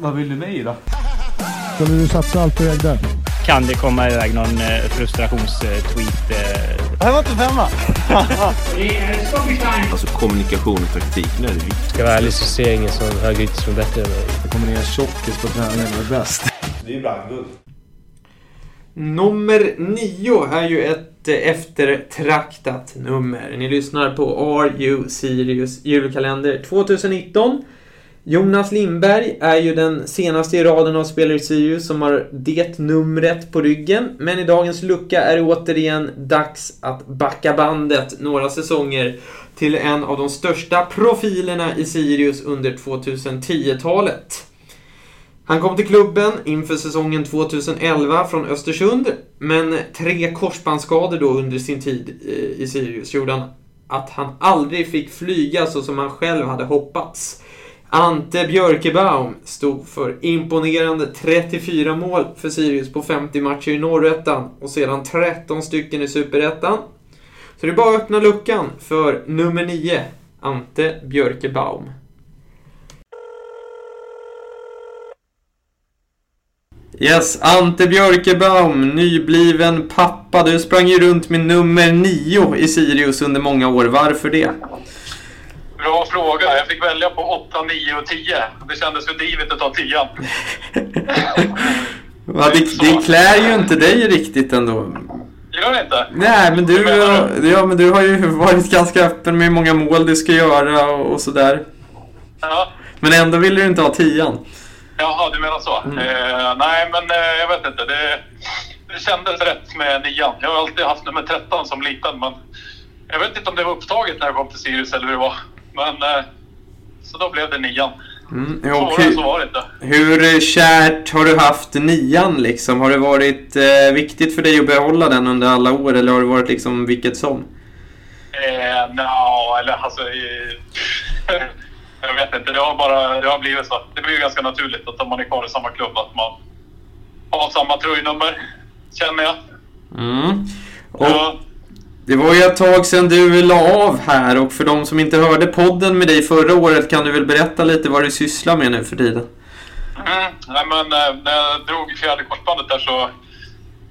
Vad vill du mig då? Skulle du satsa allt på ägde? Kan det komma iväg någon eh, frustrationstweet? Eh? Det här var inte femma. Alltså kommunikation och taktik, nu är det viktigt. Ska jag vara ärlig så ser jag ingen som högerytter som är bättre än mig. Det kommer ner tjockis på träningen och är bäst. Det är ju brandguld. Nummer nio är ju ett eh, eftertraktat nummer. Ni lyssnar på Are You Sirius julkalender 2019. Jonas Lindberg är ju den senaste i raden av spelare i Sirius som har det numret på ryggen. Men i dagens lucka är det återigen dags att backa bandet några säsonger till en av de största profilerna i Sirius under 2010-talet. Han kom till klubben inför säsongen 2011 från Östersund, men tre korsbandsskador då under sin tid eh, i Sirius gjorde han att han aldrig fick flyga så som han själv hade hoppats. Ante Björkebaum stod för imponerande 34 mål för Sirius på 50 matcher i Norrettan och sedan 13 stycken i Superettan. Så det är bara att öppna luckan för nummer 9, Ante Björkebaum. Yes, Ante Björkebaum, nybliven pappa. Du sprang ju runt med nummer 9 i Sirius under många år. Varför det? Bra fråga. Jag fick välja på 8, 9 och 10. Det kändes för divigt att ta 10. Va, det, det klär ju inte dig riktigt ändå. Gör det inte? Nej, men du, du? ja, men du har ju varit ganska öppen med hur många mål du ska göra och, och sådär. Ja. Men ändå vill du inte ha 10 Jaha, du menar så. Mm. Eh, nej, men eh, jag vet inte. Det, det kändes rätt med nian. Jag har alltid haft nummer 13 som liten, men jag vet inte om det var upptaget när jag kom till Sirius eller hur det var. Men eh, så då blev det nian. Mm, Svårare så var det inte. hur kärt har du haft nian liksom? Har det varit eh, viktigt för dig att behålla den under alla år eller har det varit liksom vilket som? Eh, no, eller alltså... Jag vet inte. Det har bara det har blivit så. Det blir ju ganska naturligt att om man är kvar i samma klubb att man har samma tröjnummer, känner jag. Mm. Och Ja. Det var ju ett tag sedan du la av här och för de som inte hörde podden med dig förra året kan du väl berätta lite vad du sysslar med nu för tiden? Mm. Nej, men, eh, när jag drog fjärde korsbandet där så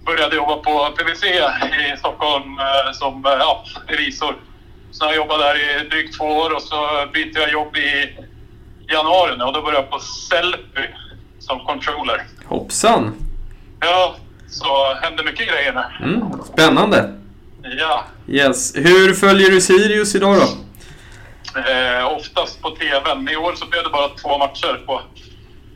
började jag jobba på PVC i Stockholm eh, som eh, ja, revisor. Så jag jobbade där i drygt två år och så bytte jag jobb i januari nu och då började jag på Sellpy som controller. Hoppsan! Ja, så hände mycket grejer nu. Mm, spännande! Ja, Yes. Hur följer du Sirius idag då? eh, oftast på TVn. I år så blev det bara två matcher på,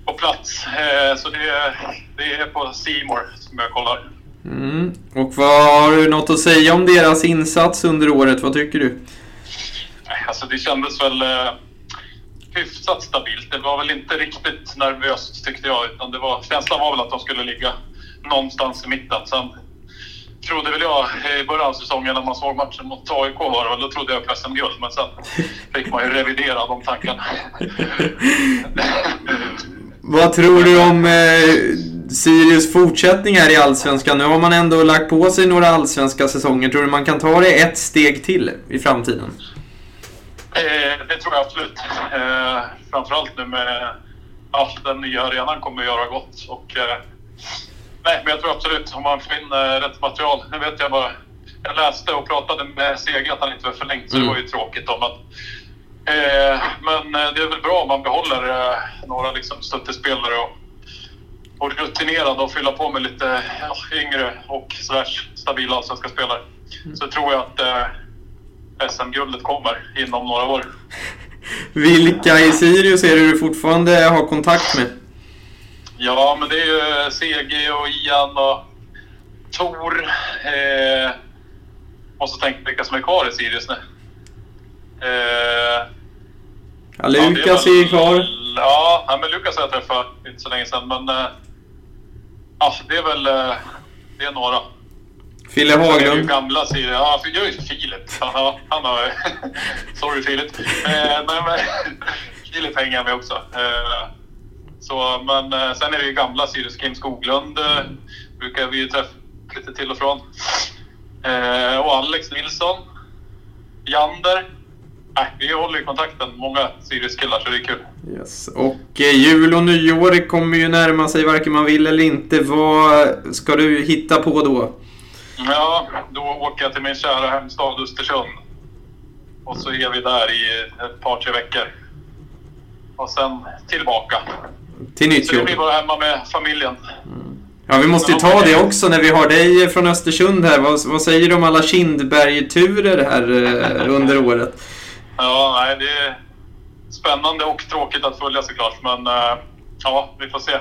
på plats. Eh, så det, det är på Simor som jag kollar. Mm. Och vad har du något att säga om deras insats under året? Vad tycker du? Nej, Alltså det kändes väl eh, hyfsat stabilt. Det var väl inte riktigt nervöst tyckte jag. Utan det var, känslan var väl att de skulle ligga någonstans i mitten. Sen trodde väl jag i början av säsongen när man såg matchen mot AIK var det då trodde jag på SM-guld. Men sen fick man ju revidera de tankarna. Vad tror du om eh, Sirius fortsättning här i Allsvenskan? Nu har man ändå lagt på sig några allsvenska säsonger. Tror du man kan ta det ett steg till i framtiden? Eh, det tror jag absolut. Eh, framförallt nu med ja, den nya arenan kommer att göra gott. Och, eh, nej, men jag tror absolut om man får in rätt material. Nu vet jag bara. Jag läste och pratade med Sege att han inte var förlängt, så Mm. det var ju tråkigt. Då, men, eh, men eh, det är väl bra om man behåller eh, några liksom, stöttespelare och, och rutinerade och fylla på med lite ja, yngre och slash stabila allsvenska spelare. Så tror jag att eh, SM-guldet kommer inom några år. Vilka i Sirius är det du fortfarande har kontakt med? Ja, men det är ju CG och Ian och Tor. Eh, måste tänka vilka som är kvar i Sirius nu. Eh, Ja, Lukas är ju kvar. Ja, ja, men Lukas har jag träffat inte så länge sedan. Men eh, ja, det är väl eh, det är några. Fille är det Haglund. gamla Sirius. Ja, för jag är ju Filip. Ja, han har... Sorry Filip. Eh, men, men, Filip hänger jag med också. Eh, så, men eh, sen är det ju gamla Sirius. Kim Skoglund eh, brukar vi ju träffa lite till och från. Eh, och Alex Nilsson. Jander. nej, vi håller i kontakten. Många Sirius-killar, så det är kul. Yes. Och eh, jul och nyår kommer ju närma sig varken man vill eller inte. Vad ska du hitta på då? Ja, då åker jag till min kära hemstad Östersund. Och så är vi där i ett par, tre veckor. Och sen tillbaka. Till nytt Så det jobb? blir bara hemma med familjen. Ja, vi måste ju ta det också när vi har dig från Östersund här. Vad, vad säger du om alla Kindberg-turer här eh, under året? Ja, nej, det är spännande och tråkigt att följa såklart. Men eh, ja, vi får se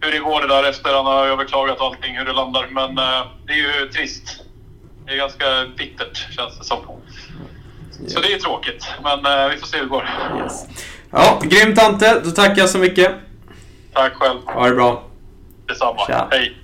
hur det går det där efter han har överklagat allting, hur det landar. Men eh, det är ju trist. Det är ganska bittert känns det som. Så det är tråkigt, men vi får se hur det går. Yes. Ja, grymt Ante. Då tackar jag så mycket. Tack själv. Ha det bra. Detsamma. Tja. Hej.